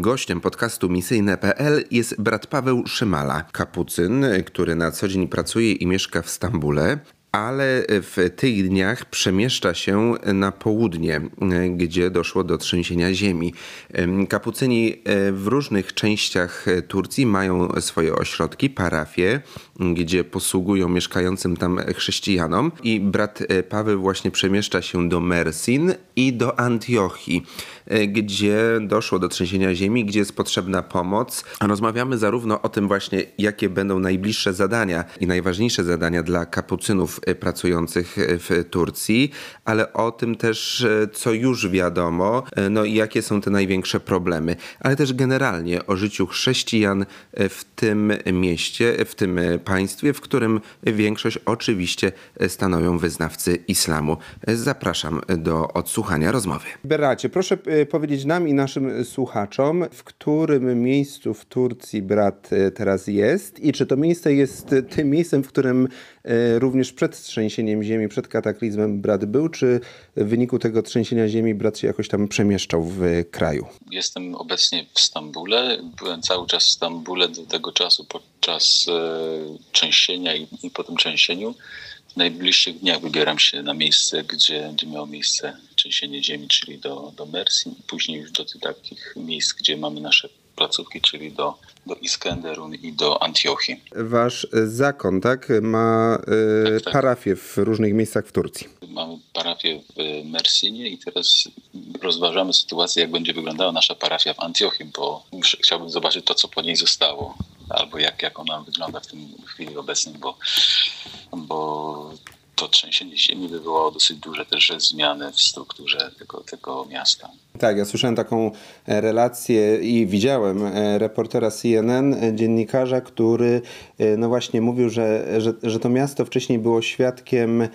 Gościem podcastu misyjne.pl jest brat Paweł Szymala, kapucyn, który na co dzień pracuje i mieszka w Stambule, ale w tych dniach przemieszcza się na południe, gdzie doszło do trzęsienia ziemi. Kapucyni w różnych częściach Turcji mają swoje ośrodki, parafie, gdzie posługują mieszkającym tam chrześcijanom i brat Paweł właśnie przemieszcza się do Mersin i do Antiochii, gdzie doszło do trzęsienia ziemi, gdzie jest potrzebna pomoc. Rozmawiamy zarówno o tym właśnie, jakie będą najbliższe zadania i najważniejsze zadania dla kapucynów pracujących w Turcji, ale o tym też, co już wiadomo, no i jakie są te największe problemy, ale też generalnie o życiu chrześcijan w tym mieście, w tym państwie, w którym większość oczywiście stanowią wyznawcy islamu. Zapraszam do odsłuchania rozmowy. Beracie, proszę e, powiedzieć nam i naszym słuchaczom, w którym miejscu w Turcji brat e, teraz jest i czy to miejsce jest tym miejscem, w którym e, również przed trzęsieniem ziemi, przed kataklizmem brat był, czy w wyniku tego trzęsienia ziemi brat się jakoś tam przemieszczał w kraju? Jestem obecnie w Stambule. Byłem cały czas w Stambule do tego czasu podczas e, trzęsienia i, i po tym trzęsieniu. W najbliższych dniach wybieram się na miejsce, gdzie, gdzie miało miejsce trzęsienie ziemi, czyli do, do Mersin, później już do tych takich miejsc, gdzie mamy nasze placówki, czyli do, do Iskenderun i do Antiochii. Wasz zakon, tak, ma y, tak, tak. parafię w różnych miejscach w Turcji. Mamy parafię w Mersinie i teraz rozważamy sytuację, jak będzie wyglądała nasza parafia w Antiochii, bo chciałbym zobaczyć to, co po niej zostało, albo jak, jak ona wygląda w tym chwili obecnej, bo, bo to trzęsienie ziemi wywołało dosyć duże też zmiany w strukturze tego, tego miasta. Tak, ja słyszałem taką e, relację i widziałem e, reportera CNN, e, dziennikarza, który no właśnie mówił, że, że, że to miasto wcześniej było świadkiem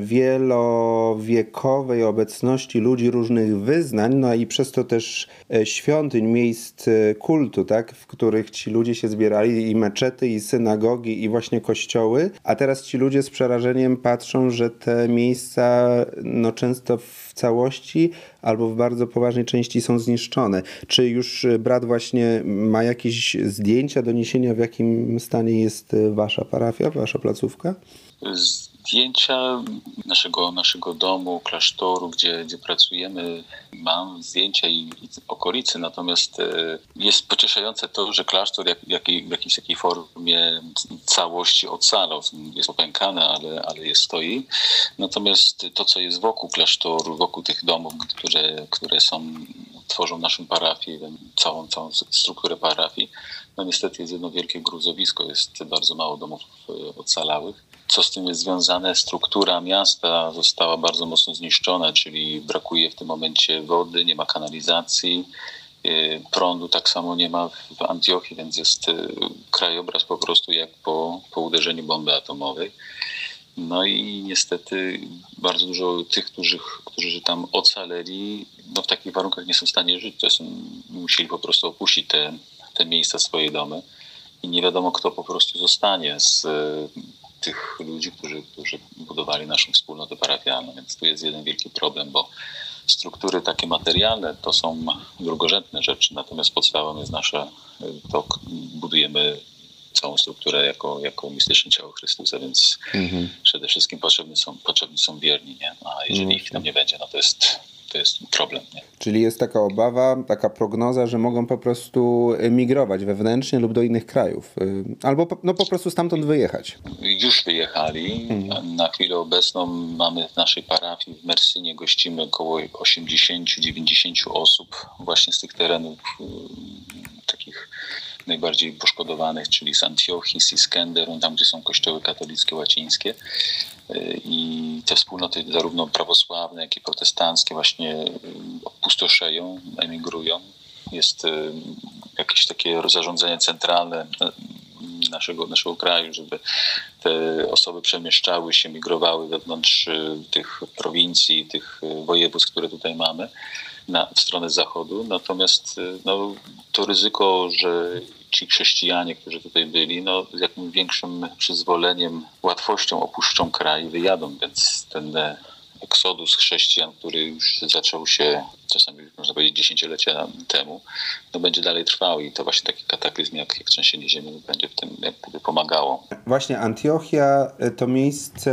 wielowiekowej obecności ludzi różnych wyznań, no i przez to też e, świątyń, miejsc e, kultu, tak, w których ci ludzie się zbierali i meczety, i synagogi, i właśnie kościoły, a teraz ci ludzie z przerażeniem patrzą, że te miejsca no często w całości albo w bardzo poważnej części są zniszczone. Czy już e, brat właśnie ma jakieś zdjęcia, doniesienia, w jakim stanie jest wasza parafia, wasza placówka? Zdjęcia naszego, naszego domu, klasztoru, gdzie, gdzie pracujemy. Mam zdjęcia i, i okolicy, natomiast e, jest pocieszające to, że klasztor jak, jak, w jakiejś takiej formie całości ocalał. Jest opękany, ale, ale jest stoi. Natomiast to, co jest wokół klasztoru, wokół tych domów, które, które są, tworzą naszą parafię, całą, całą strukturę parafii, no niestety jest jedno wielkie gruzowisko, jest bardzo mało domów e, ocalałych co z tym jest związane? Struktura miasta została bardzo mocno zniszczona, czyli brakuje w tym momencie wody, nie ma kanalizacji, y, prądu tak samo nie ma w Antiochii, więc jest y, krajobraz po prostu jak po, po uderzeniu bomby atomowej. No i niestety bardzo dużo tych, którzy, którzy tam ocaleli, no w takich warunkach nie są w stanie żyć. To są, musieli po prostu opuścić te, te miejsca, swoje domy i nie wiadomo, kto po prostu zostanie z tych ludzi, którzy, którzy budowali naszą wspólnotę parafialną. Więc tu jest jeden wielki problem, bo struktury takie materialne to są drugorzędne rzeczy, natomiast podstawą jest nasze, to budujemy całą strukturę jako, jako mistyczne ciało Chrystusa, więc mhm. przede wszystkim potrzebni są, potrzebni są wierni, nie? a jeżeli mhm. ich tam nie będzie, no to jest to jest problem. Nie? Czyli jest taka obawa, taka prognoza, że mogą po prostu migrować wewnętrznie lub do innych krajów. Y, albo no, po prostu stamtąd wyjechać. Już wyjechali. Mhm. Na chwilę obecną mamy w naszej parafii w Mersynie gościmy około 80-90 osób właśnie z tych terenów y, najbardziej poszkodowanych, czyli z Antiochii, z Iskenderun, tam gdzie są kościoły katolickie, łacińskie. Y, I te wspólnoty, zarówno prawosławne, jak i protestanckie, właśnie y, opustoszeją, emigrują. Jest y, jakieś takie zarządzenie centralne naszego, naszego kraju, żeby te osoby przemieszczały się, migrowały wewnątrz tych prowincji, tych województw, które tutaj mamy na, w stronę zachodu. Natomiast no, to ryzyko, że ci chrześcijanie, którzy tutaj byli, no, z jakimś większym przyzwoleniem, łatwością opuszczą kraj wyjadą, więc ten eksodus chrześcijan, który już zaczął się czasami można powiedzieć dziesięciolecia temu, no będzie dalej trwał i to właśnie taki kataklizm jak, jak trzęsienie ziemi będzie w tym pomagało. Właśnie Antiochia to miejsce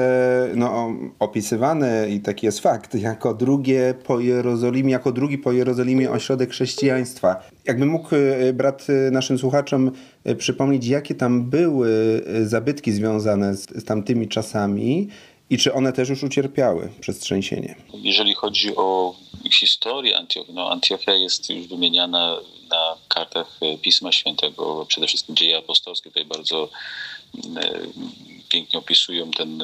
no, opisywane i taki jest fakt, jako drugie po Jerozolimie, jako drugi po Jerozolimie ośrodek chrześcijaństwa. Jakby mógł e, brat e, naszym słuchaczom e, przypomnieć, jakie tam były zabytki związane z, z tamtymi czasami i czy one też już ucierpiały przez trzęsienie? Jeżeli chodzi o historię Antiochii, no Antiochia jest już wymieniana na kartach Pisma Świętego, przede wszystkim dzieje apostolskie tutaj bardzo pięknie opisują ten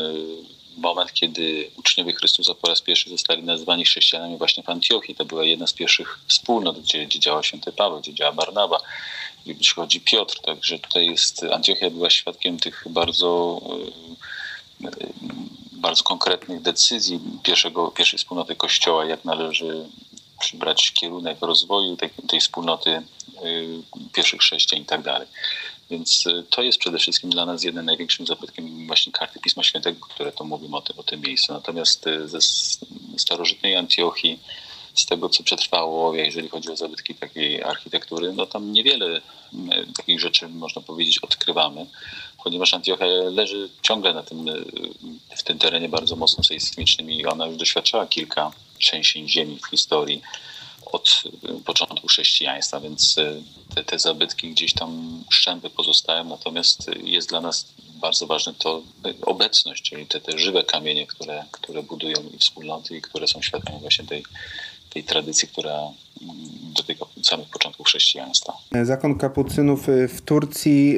moment, kiedy uczniowie Chrystusa po raz pierwszy zostali nazwani chrześcijanami właśnie w Antiochii. To była jedna z pierwszych wspólnot, gdzie, gdzie działa święty Paweł, gdzie działa Barnaba, gdzie przychodzi Piotr. Także tutaj jest, Antiochia była świadkiem tych bardzo e, bardzo konkretnych decyzji pierwszego, pierwszej wspólnoty Kościoła, jak należy przybrać kierunek rozwoju tej, tej wspólnoty e, pierwszych chrześcijan i tak dalej. Więc y, to jest przede wszystkim dla nas jednym największym zabytkiem właśnie karty Pisma Świętego, które to mówią o tym, o tym miejscu. Natomiast y, ze starożytnej Antiochii, z tego co przetrwało, jeżeli chodzi o zabytki takiej architektury, no tam niewiele y, takich rzeczy, można powiedzieć, odkrywamy, ponieważ Antiochia leży ciągle na tym, w tym terenie bardzo mocno sejsmicznym i ona już doświadczała kilka trzęsień ziemi w historii od początku chrześcijaństwa, więc te, te zabytki gdzieś tam szczępy pozostają, natomiast jest dla nas bardzo ważne to obecność, czyli te, te żywe kamienie, które, które budują i wspólnoty i które są świadkami właśnie tej, tej tradycji, która dotyka samych początków chrześcijaństwa. Zakon kapucynów w Turcji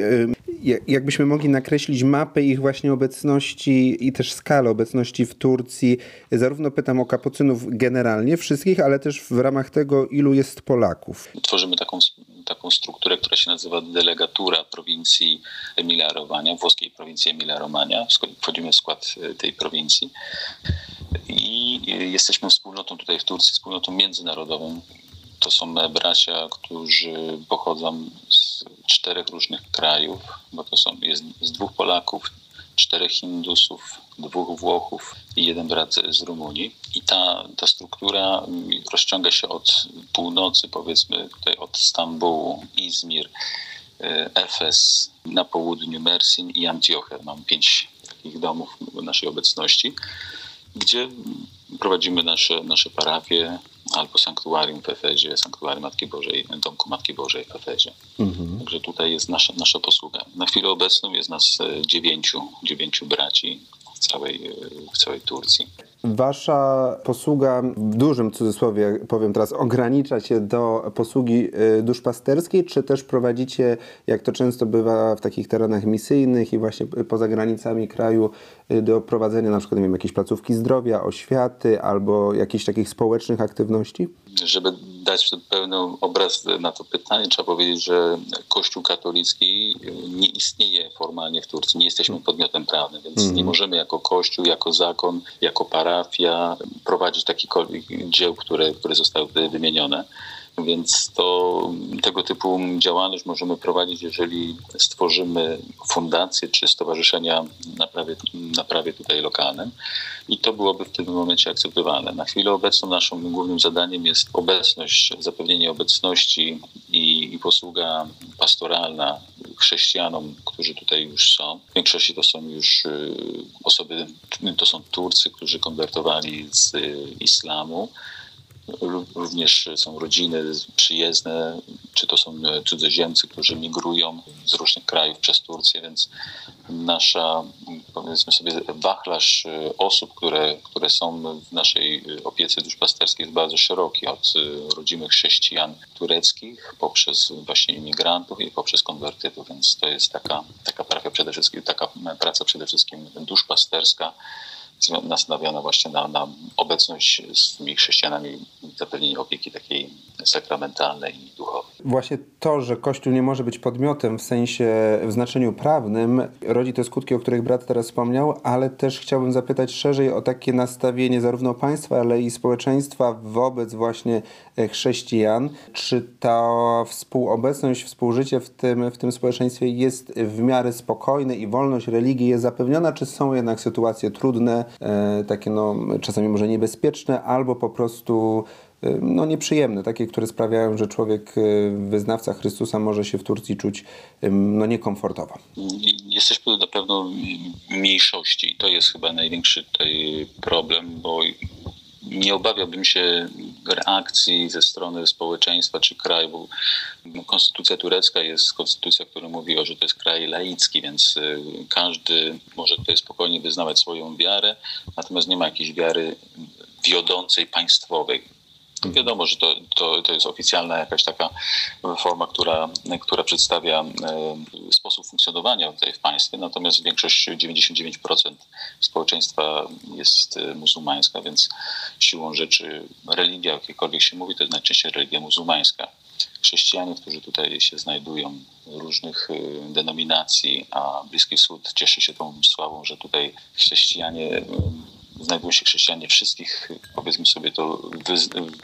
jakbyśmy mogli nakreślić mapę ich właśnie obecności i też skalę obecności w Turcji, zarówno pytam o kapucynów generalnie, wszystkich, ale też w ramach tego, ilu jest Polaków. Tworzymy taką, taką strukturę, która się nazywa delegatura prowincji Emilia-Romagna, włoskiej prowincji Emilia-Romagna. Wchodzimy w skład e, tej prowincji i jesteśmy wspólnotą tutaj w Turcji, wspólnotą międzynarodową. To są bracia, którzy pochodzą z czterech różnych krajów, bo to są, jest z dwóch Polaków, czterech Hindusów, dwóch Włochów i jeden brat z Rumunii. I ta, ta struktura rozciąga się od północy, powiedzmy tutaj od Stambułu, Izmir, e, Efes, na południu Mersin i Antiochia. Mam pięć takich domów naszej obecności, gdzie prowadzimy nasze, nasze parafie, albo sanktuarium w Efezie, sanktuarium Matki Bożej, Domku Matki Bożej w Efezie. Mhm. Także tutaj jest nasza, nasza posługa. Na chwilę obecną jest nas e, dziewięciu, dziewięciu braci w całej, e, w całej Turcji. Wasza posługa, w dużym cudzysłowie powiem teraz, ogranicza się do posługi e, duszpasterskiej, czy też prowadzicie, jak to często bywa w takich terenach misyjnych i właśnie poza granicami kraju, do prowadzenia na przykład nie wiem, jakiejś placówki zdrowia, oświaty albo jakichś takich społecznych aktywności? Żeby dać pełny obraz na to pytanie, trzeba powiedzieć, że Kościół katolicki nie istnieje formalnie w Turcji. Nie jesteśmy mhm. podmiotem prawnym, więc mm. nie możemy jako Kościół, jako zakon, jako parafia prowadzić takich dzieł, które, które zostały wymienione. Więc to tego typu działalność możemy prowadzić, jeżeli stworzymy fundację czy stowarzyszenia na prawie, na prawie tutaj lokalnym i to byłoby w tym momencie akceptowalne. Na chwilę obecną naszym głównym zadaniem jest obecność, zapewnienie obecności i, i posługa pastoralna chrześcijanom, którzy tutaj już są. W większości to są już y, osoby, to są Turcy, którzy konwertowali z islamu Również są rodziny przyjezdne, czy to są cudzoziemcy, którzy migrują z różnych krajów przez Turcję, więc nasza, powiedzmy sobie, wachlarz osób, które, które są w naszej opiece duszpasterskiej jest bardzo szeroki, od rodzimych chrześcijan tureckich, poprzez właśnie imigrantów i poprzez konwertytów, więc to jest taka, taka praca przede wszystkim, taka praca przede wszystkim duszpasterska, nastawiona właśnie na, na obecność z tymi chrześcijanami, zapewnienie opieki takiej sakramentalnej i duchowej. Właśnie to, że Kościół nie może być podmiotem w sensie, w znaczeniu prawnym, rodzi te skutki, o których brat teraz wspomniał, ale też chciałbym zapytać szerzej o takie nastawienie zarówno państwa, ale i społeczeństwa wobec właśnie e, chrześcijan. Czy ta współobecność, współżycie w tym, w tym społeczeństwie jest w miarę spokojne i wolność religii jest zapewniona, czy są jednak sytuacje trudne, e, takie no, czasami może niebezpieczne, albo po prostu no, nieprzyjemne, takie, które sprawiają, że człowiek, y, wyznawca Chrystusa może się w Turcji czuć no, niekomfortowo. Jesteśmy na pewno mniejszości i to jest chyba największy tutaj problem, bo nie obawiałbym się reakcji ze strony społeczeństwa czy kraju, bo konstytucja turecka jest konstytucja, która mówi, o, że to jest kraj laicki, więc y, każdy może tutaj spokojnie wyznawać swoją wiarę, natomiast nie ma jakiejś wiary wiodącej, państwowej. Wiadomo, że to, to, to jest oficjalna jakaś taka forma, która, która przedstawia e, sposób funkcjonowania tutaj w państwie, natomiast większość, 99% społeczeństwa jest e, muzułmańska, więc siłą rzeczy religia, jakiekolwiek się mówi, to jest najczęściej religia muzułmańska. Chrześcijanie, którzy tutaj się znajdują, różnych e, denominacji, a Bliski Wschód cieszy się tą sławą, że tutaj chrześcijanie znajdują się chrześcijanie wszystkich, powiedzmy sobie to,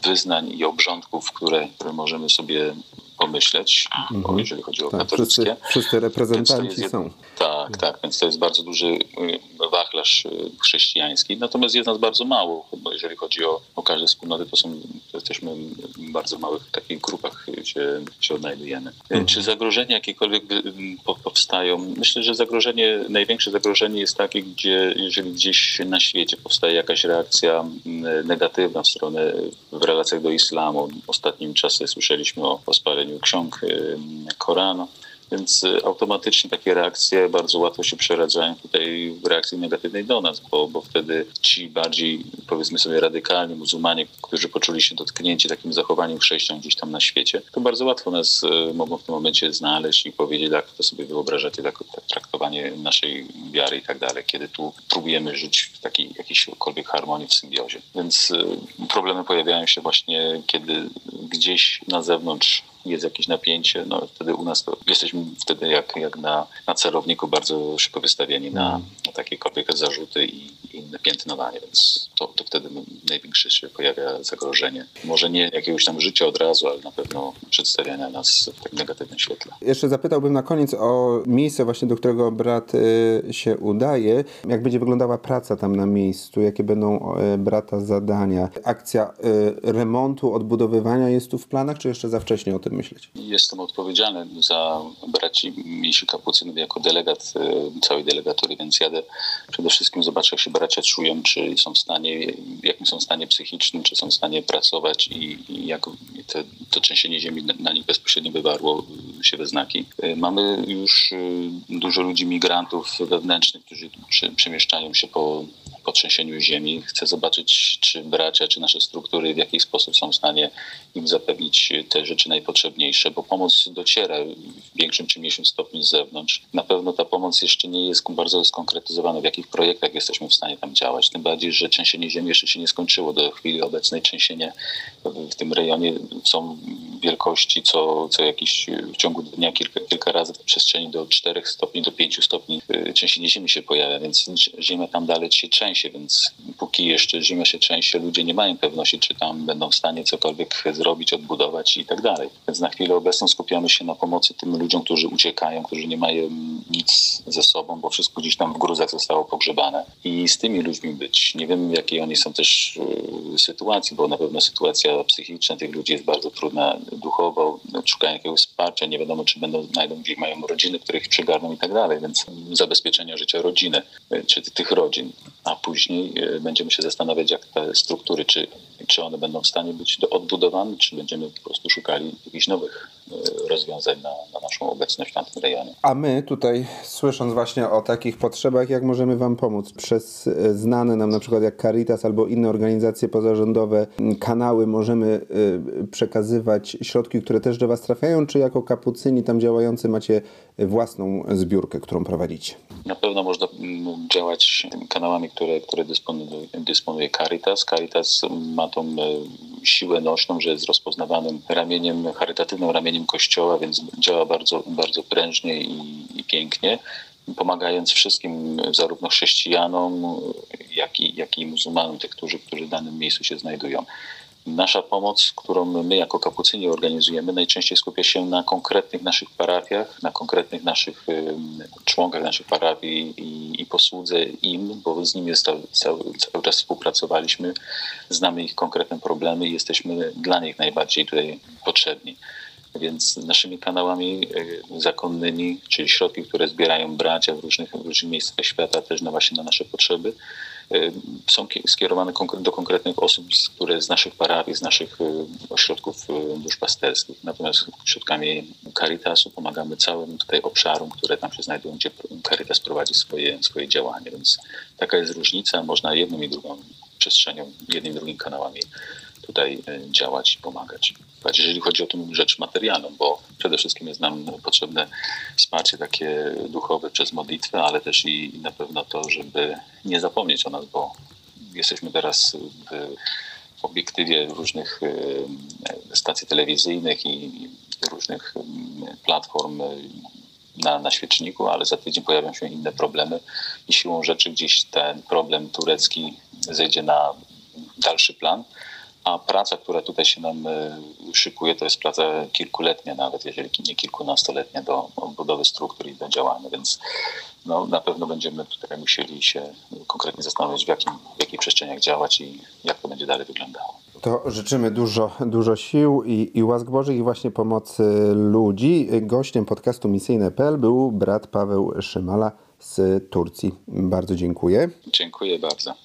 wyznań i obrządków, które, które możemy sobie pomyśleć, mhm. jeżeli chodzi o tak, katolickie. Wszyscy, wszyscy reprezentanci jest, są. Tak, tak, więc to jest bardzo duży y, wachlarz y, chrześcijański. Natomiast jest nas bardzo mało, bo jeżeli chodzi o, o każde wspólnoty, to są, to jesteśmy w bardzo małych takich grupach, gdzie się odnajdujemy. Mhm. Czy zagrożenia jakiekolwiek powstają? Myślę, że zagrożenie, największe zagrożenie jest takie, gdzie jeżeli gdzieś na świecie powstaje jakaś reakcja negatywna w stronę w relacjach do islamu. W ostatnim czasie słyszeliśmy o, o spaleniu ksiąg Koranu. Więc y, automatycznie takie reakcje bardzo łatwo się przeradzają tutaj w reakcji negatywnej do nas, bo, bo wtedy ci bardziej, powiedzmy sobie, radykalni muzułmanie, którzy poczuli się dotknięci takim zachowaniem chrześcijan gdzieś tam na świecie, to bardzo łatwo nas y, mogą w tym momencie znaleźć i powiedzieć, jak to sobie wyobrażacie, tak, traktowanie naszej wiary i tak dalej, kiedy tu próbujemy żyć w takiej jakiejśkolwiek harmonii, w symbiozie. Więc y, problemy pojawiają się właśnie, kiedy gdzieś na zewnątrz jest jakieś napięcie, no wtedy u nas to jesteśmy wtedy jak, jak na, na celowniku bardzo szybko wystawieni na, mm. na takiekolwiek zarzuty i, inne piętnowanie, więc to, to wtedy największe się pojawia zagrożenie. Może nie jakiegoś tam życia od razu, ale na pewno przedstawiania nas w tak negatywnym świetle. Jeszcze zapytałbym na koniec o miejsce właśnie, do którego brat y, się udaje. Jak będzie wyglądała praca tam na miejscu? Jakie będą y, brata zadania? Akcja y, remontu, odbudowywania jest tu w planach, czy jeszcze za wcześnie o tym myśleć? Jestem odpowiedzialny za braci mniejszych kapucynów jako delegat całej delegatury, więc jadę przede wszystkim zobaczę, jak się bracia czują, czy są w stanie, jakim są stanie psychicznym, czy są w stanie pracować i, i jak te, to trzęsienie ziemi na, na nich bezpośrednio wywarło się we znaki. Mamy już dużo ludzi, migrantów wewnętrznych, którzy przemieszczają się po po trzęsieniu ziemi. Chcę zobaczyć, czy bracia, czy nasze struktury w jakiś sposób są w stanie im zapewnić te rzeczy najpotrzebniejsze, bo pomoc dociera w większym czy mniejszym stopniu z zewnątrz. Na pewno ta pomoc jeszcze nie jest bardzo skonkretyzowana, w jakich projektach jesteśmy w stanie tam działać. Tym bardziej, że trzęsienie ziemi jeszcze się nie skończyło. Do chwili obecnej trzęsienie w tym rejonie są wielkości co, co jakiś w ciągu dnia kilka, kilka razy w przestrzeni do 4 stopni, do 5 stopni y, trzęsienie ziemi się pojawia, więc ziemia tam dalej się trzęsie, więc póki jeszcze ziemia się trzęsie, ludzie nie mają pewności, czy tam będą w stanie cokolwiek zrobić, odbudować i tak dalej. Więc na chwilę obecną skupiamy się na pomocy tym ludziom, którzy uciekają, którzy nie mają nic ze sobą, bo wszystko gdzieś tam w gruzach zostało pogrzebane i z tymi ludźmi być. Nie wiem, jakie oni są też y, sytuacji, bo na pewno sytuacja psychiczna tych ludzi jest bardzo trudna duchowo, szukają jakiegoś wsparcia, nie wiadomo, czy będą, znajdą gdzieś, mają rodziny, które ich przygarną i tak dalej, więc zabezpieczenie życia rodziny, czy tych rodzin, a później e, będziemy się zastanawiać, jak te struktury, czy, czy one będą w stanie być odbudowane, czy będziemy po prostu szukali jakichś nowych rozwiązań na, na naszą obecność w tamtym rejonie. A my tutaj, słysząc właśnie o takich potrzebach, jak możemy Wam pomóc? Przez e, znane nam na przykład jak Caritas albo inne organizacje pozarządowe kanały możemy e, przekazywać środki, które też do Was trafiają, czy jako kapucyni tam działający macie własną zbiórkę, którą prowadzicie? Na pewno można działać kanałami, które, które dysponuje, dysponuje Caritas. Caritas ma tą e, siłę nośną, że jest rozpoznawanym ramieniem, charytatywnym ramieniem Kościoła, więc działa bardzo, bardzo prężnie i, i pięknie, pomagając wszystkim, zarówno chrześcijanom, jak i, jak i muzułmanom, tych, którzy, którzy w danym miejscu się znajdują. Nasza pomoc, którą my jako kapucyni organizujemy, najczęściej skupia się na konkretnych naszych parafiach, na konkretnych naszych członkach naszych parafii i, i posłudze im, bo z nimi cały, cały, cały czas współpracowaliśmy, znamy ich konkretne problemy i jesteśmy dla nich najbardziej tutaj potrzebni. Więc naszymi kanałami e, zakonnymi, czyli środki, które zbierają bracia w różnych, w różnych miejscach świata, też na właśnie na nasze potrzeby, są kie- skierowane do konkretnych osób, które z naszych parafii, z naszych e, ośrodków e, duszpasterskich. Natomiast środkami Caritasu pomagamy całym tutaj obszarom, które tam się znajdują, gdzie Caritas prowadzi swoje, swoje działanie. Więc taka jest różnica. Można jedną i drugą przestrzenią, jednym i drugim kanałami tutaj e, działać i pomagać. Jeżeli chodzi o tą rzecz materialną, bo przede wszystkim jest nam potrzebne wsparcie takie duchowe przez modlitwę, ale też i, i na pewno to, żeby nie zapomnieć o nas, bo jesteśmy teraz w, obiektywie różnych e, stacji telewizyjnych i, i różnych mm, platform e, na, na świeczniku, ale za tydzień pojawią się inne problemy i siłą rzeczy gdzieś ten problem turecki zejdzie na dalszy plan a praca, która tutaj się nam e, szykuje, to jest praca kilkuletnia nawet, jeżeli nie kilkunastoletnia do odbudowy struktur i do działania, więc no, na pewno będziemy tutaj musieli się konkretnie zastanowić, w, jakim, w jakich przestrzeniach działać i jak to będzie dalej wyglądało. To życzymy dużo, dużo sił i, i łask Bożych i właśnie pomocy ludzi. Gościem podcastu Misyjne.pl był brat Paweł Szymala z Turcji. Bardzo dziękuję. Dziękuję bardzo.